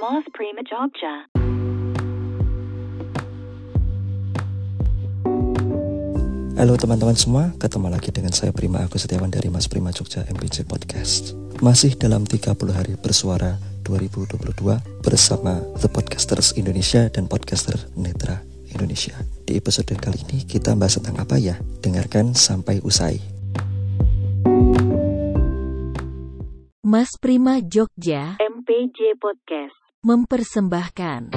Mas Prima Jogja. Halo teman-teman semua, ketemu lagi dengan saya Prima Agus Setiawan dari Mas Prima Jogja MPC Podcast. Masih dalam 30 hari bersuara 2022 bersama The Podcasters Indonesia dan Podcaster Netra Indonesia. Di episode kali ini kita bahas tentang apa ya? Dengarkan sampai usai. Mas Prima Jogja MPJ Podcast. Mempersembahkan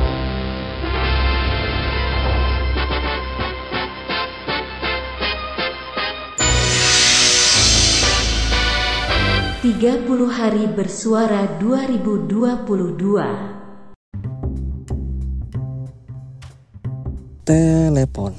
Tiga puluh hari bersuara 2022 Telepon.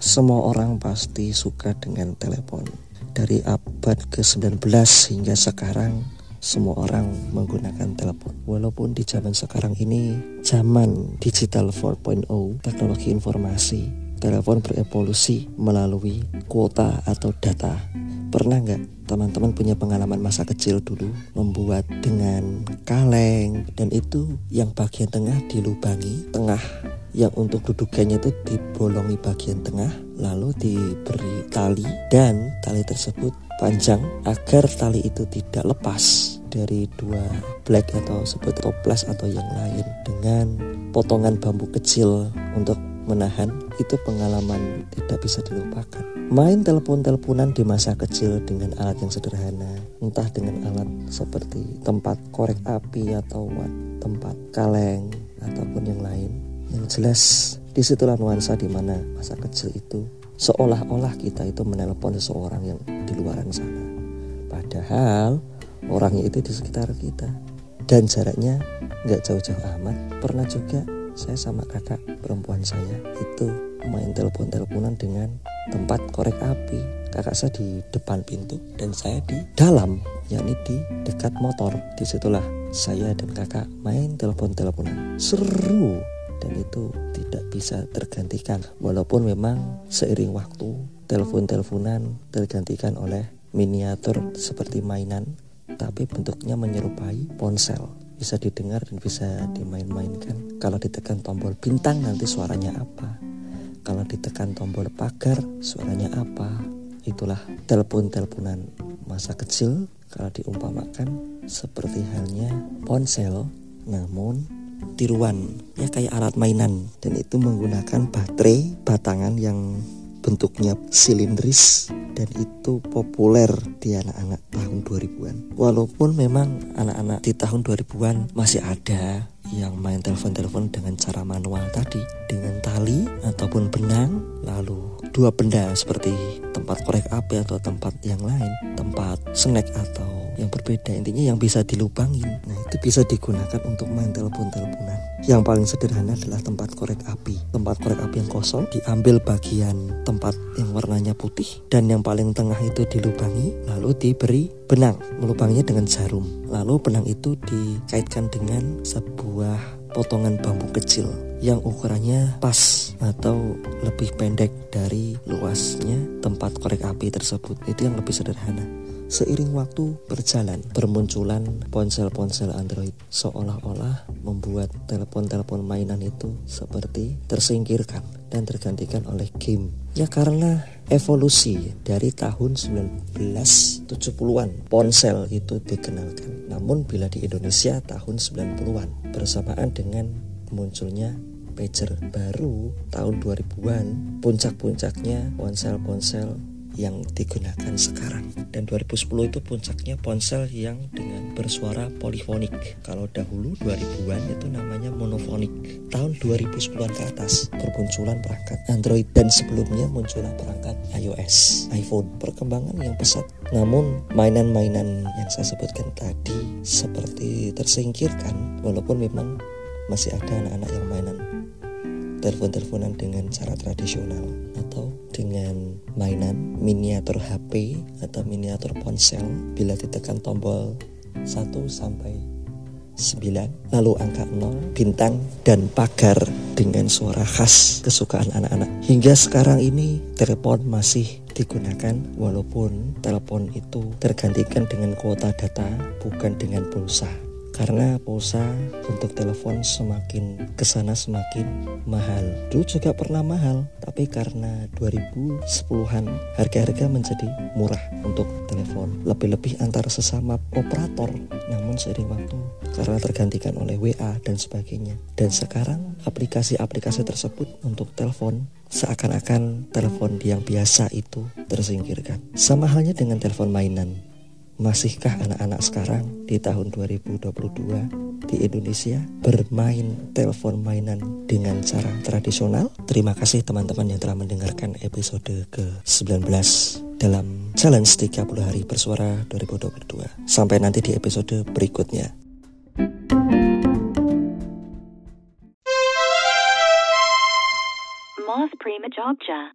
Semua orang pasti suka dengan telepon. Dari abad ke-19 hingga sekarang, semua orang menggunakan telepon. Walaupun di zaman sekarang ini, zaman digital 4.0, teknologi informasi, telepon berevolusi melalui kuota atau data. Pernah nggak teman-teman punya pengalaman masa kecil dulu membuat dengan kaleng dan itu yang bagian tengah dilubangi tengah yang untuk dudukannya itu dibolongi bagian tengah lalu diberi tali dan tali tersebut panjang agar tali itu tidak lepas dari dua black atau sebut toples atau yang lain dengan potongan bambu kecil untuk menahan itu pengalaman tidak bisa dilupakan main telepon-teleponan di masa kecil dengan alat yang sederhana entah dengan alat seperti tempat korek api atau tempat kaleng ataupun yang lain yang jelas di situlah nuansa di mana masa kecil itu seolah-olah kita itu menelpon seseorang yang di luaran sana. Padahal orangnya itu di sekitar kita dan jaraknya nggak jauh-jauh amat. Pernah juga saya sama kakak perempuan saya itu main telepon-teleponan dengan tempat korek api. Kakak saya di depan pintu dan saya di dalam, yakni di dekat motor. Di situlah saya dan kakak main telepon-teleponan. Seru dan itu tidak bisa tergantikan walaupun memang seiring waktu telepon-teleponan tergantikan oleh miniatur seperti mainan tapi bentuknya menyerupai ponsel. Bisa didengar dan bisa dimain-mainkan. Kalau ditekan tombol bintang nanti suaranya apa? Kalau ditekan tombol pagar suaranya apa? Itulah telepon-teleponan masa kecil. Kalau diumpamakan seperti halnya ponsel namun tiruan. Ya kayak alat mainan. Dan itu menggunakan baterai batangan yang bentuknya silindris dan itu populer di anak-anak tahun 2000-an. Walaupun memang anak-anak di tahun 2000-an masih ada yang main telepon-telepon dengan cara manual tadi dengan tali ataupun benang lalu dua benda seperti tempat korek api atau tempat yang lain tempat snack atau yang berbeda. Intinya yang bisa dilubangin nah itu bisa digunakan untuk main telepon-teleponan yang paling sederhana adalah tempat korek api. Tempat korek api yang kosong diambil bagian tempat yang warnanya putih dan yang paling tengah itu dilubangi lalu diberi benang. Melubanginya dengan jarum. Lalu benang itu dikaitkan dengan sebuah potongan bambu kecil yang ukurannya pas atau lebih pendek dari luasnya tempat korek api tersebut. Itu yang lebih sederhana Seiring waktu berjalan, bermunculan ponsel-ponsel Android seolah-olah membuat telepon-telepon mainan itu seperti tersingkirkan dan tergantikan oleh game. Ya karena evolusi dari tahun 1970-an ponsel itu dikenalkan. Namun bila di Indonesia tahun 90-an bersamaan dengan munculnya pager baru tahun 2000-an puncak-puncaknya ponsel-ponsel yang digunakan sekarang. Dan 2010 itu puncaknya ponsel yang dengan bersuara polifonik. Kalau dahulu 2000-an itu namanya monofonik. Tahun 2010-an ke atas bermunculan perangkat Android. Dan sebelumnya muncullah perangkat iOS iPhone. Perkembangan yang pesat. Namun mainan-mainan yang saya sebutkan tadi seperti tersingkirkan walaupun memang masih ada anak-anak yang mainan telepon-teleponan dengan cara tradisional atau dengan mainan miniatur HP atau miniatur ponsel bila ditekan tombol 1 sampai 9 lalu angka 0 bintang dan pagar dengan suara khas kesukaan anak-anak. Hingga sekarang ini telepon masih digunakan walaupun telepon itu tergantikan dengan kuota data bukan dengan pulsa karena pulsa untuk telepon semakin ke sana semakin mahal. Dulu juga pernah mahal, tapi karena 2010-an harga-harga menjadi murah untuk telepon. Lebih-lebih antara sesama operator, namun seiring waktu karena tergantikan oleh WA dan sebagainya. Dan sekarang aplikasi-aplikasi tersebut untuk telepon seakan-akan telepon yang biasa itu tersingkirkan. Sama halnya dengan telepon mainan. Masihkah anak-anak sekarang di tahun 2022 di Indonesia bermain telepon mainan dengan cara tradisional? Terima kasih teman-teman yang telah mendengarkan episode ke-19 dalam Challenge 30 Hari Bersuara 2022. Sampai nanti di episode berikutnya. Moth Prima Jogja.